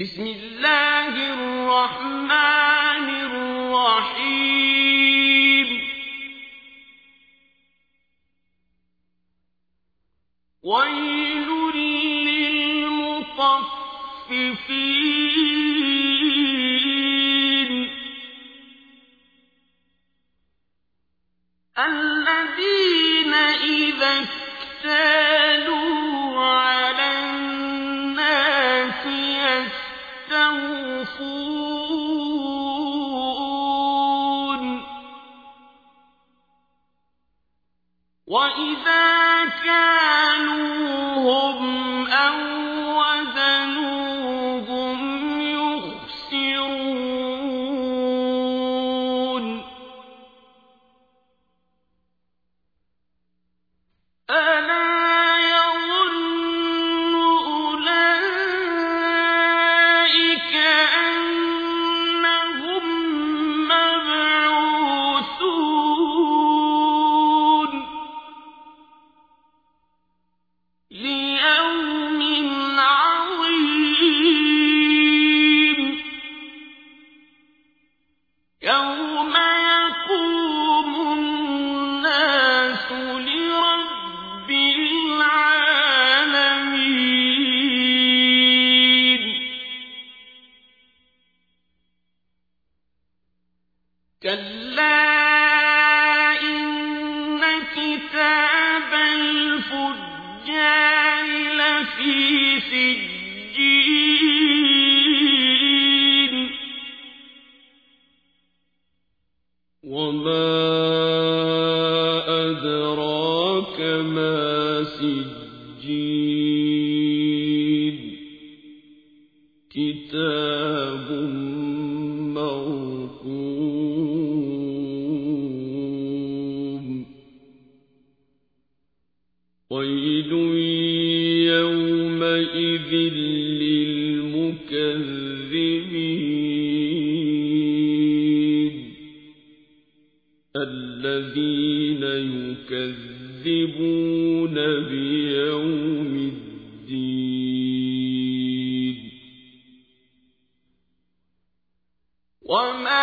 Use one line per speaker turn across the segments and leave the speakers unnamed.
بسم الله الرحمن الرحيم. ويل للمطففين. الذين إذا اكتالوا وإذا كانوهم أو سجين
وما أدراك ما سجين. كتاب يومئذ للمكذبين الذين يكذبون بيوم الدين
وما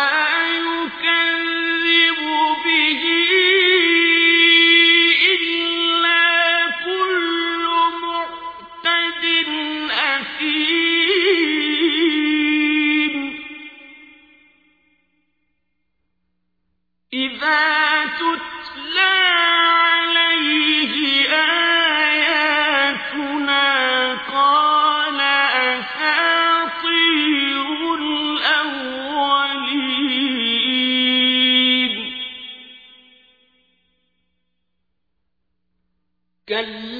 كلا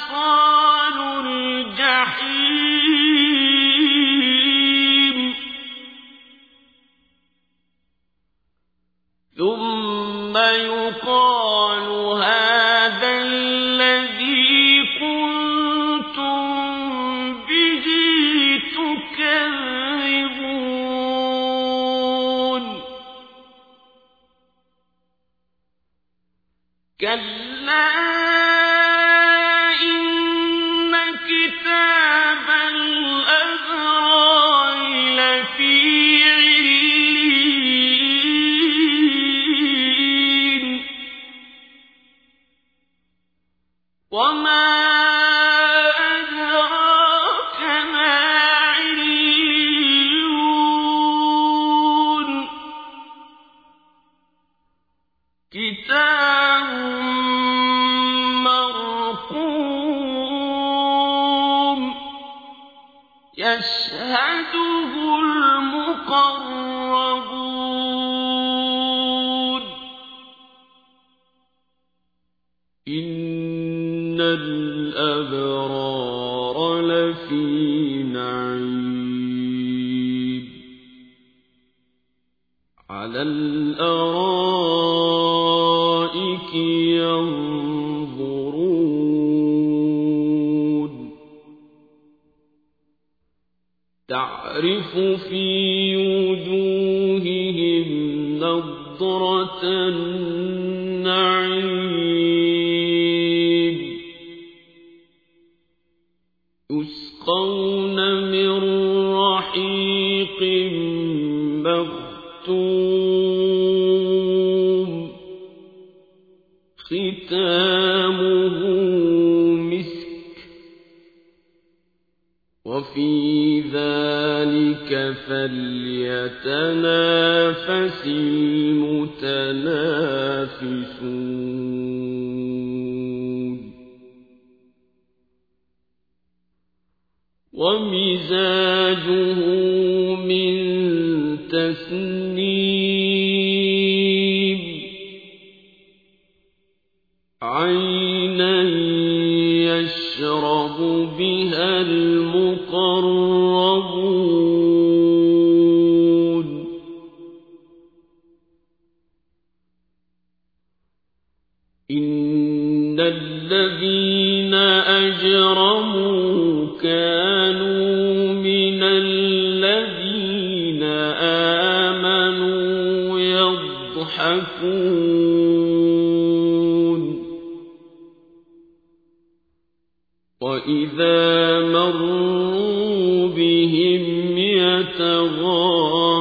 إنهم لصال الجحيم ثم يقال هذا الذي كنتم به تكذبون كلا يشهده المقربون.
إن الأبرار لفي نعيم. على الأرائك تعرف في وجوههم نضرة النعيم. يسقون من رحيق مختوم. ختامه مسك. وفي ذلك فليتنافس المتنافسون. ومزاجه من تسنيم. عينا يشرب بها المقربون أجرموا كانوا من الذين آمنوا يضحكون. وإذا مروا بهم يتغامزون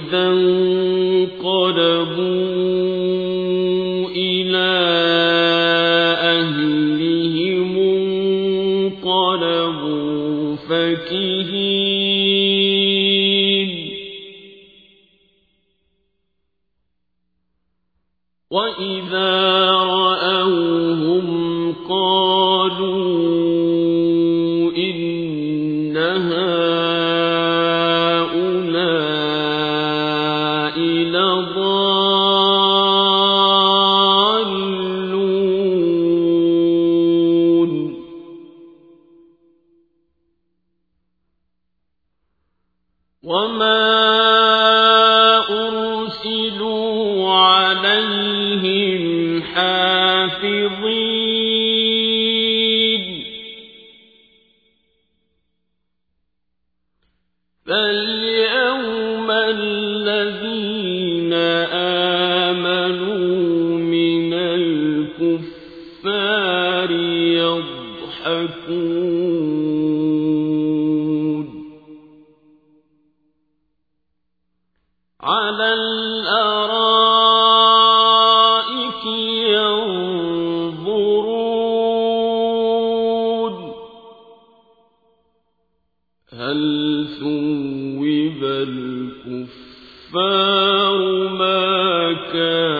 وإذا انقلبوا إلى أهلهم انقلبوا فكهين. وإذا على الأرائك ينظرون هل ثوب الكفار ما كانوا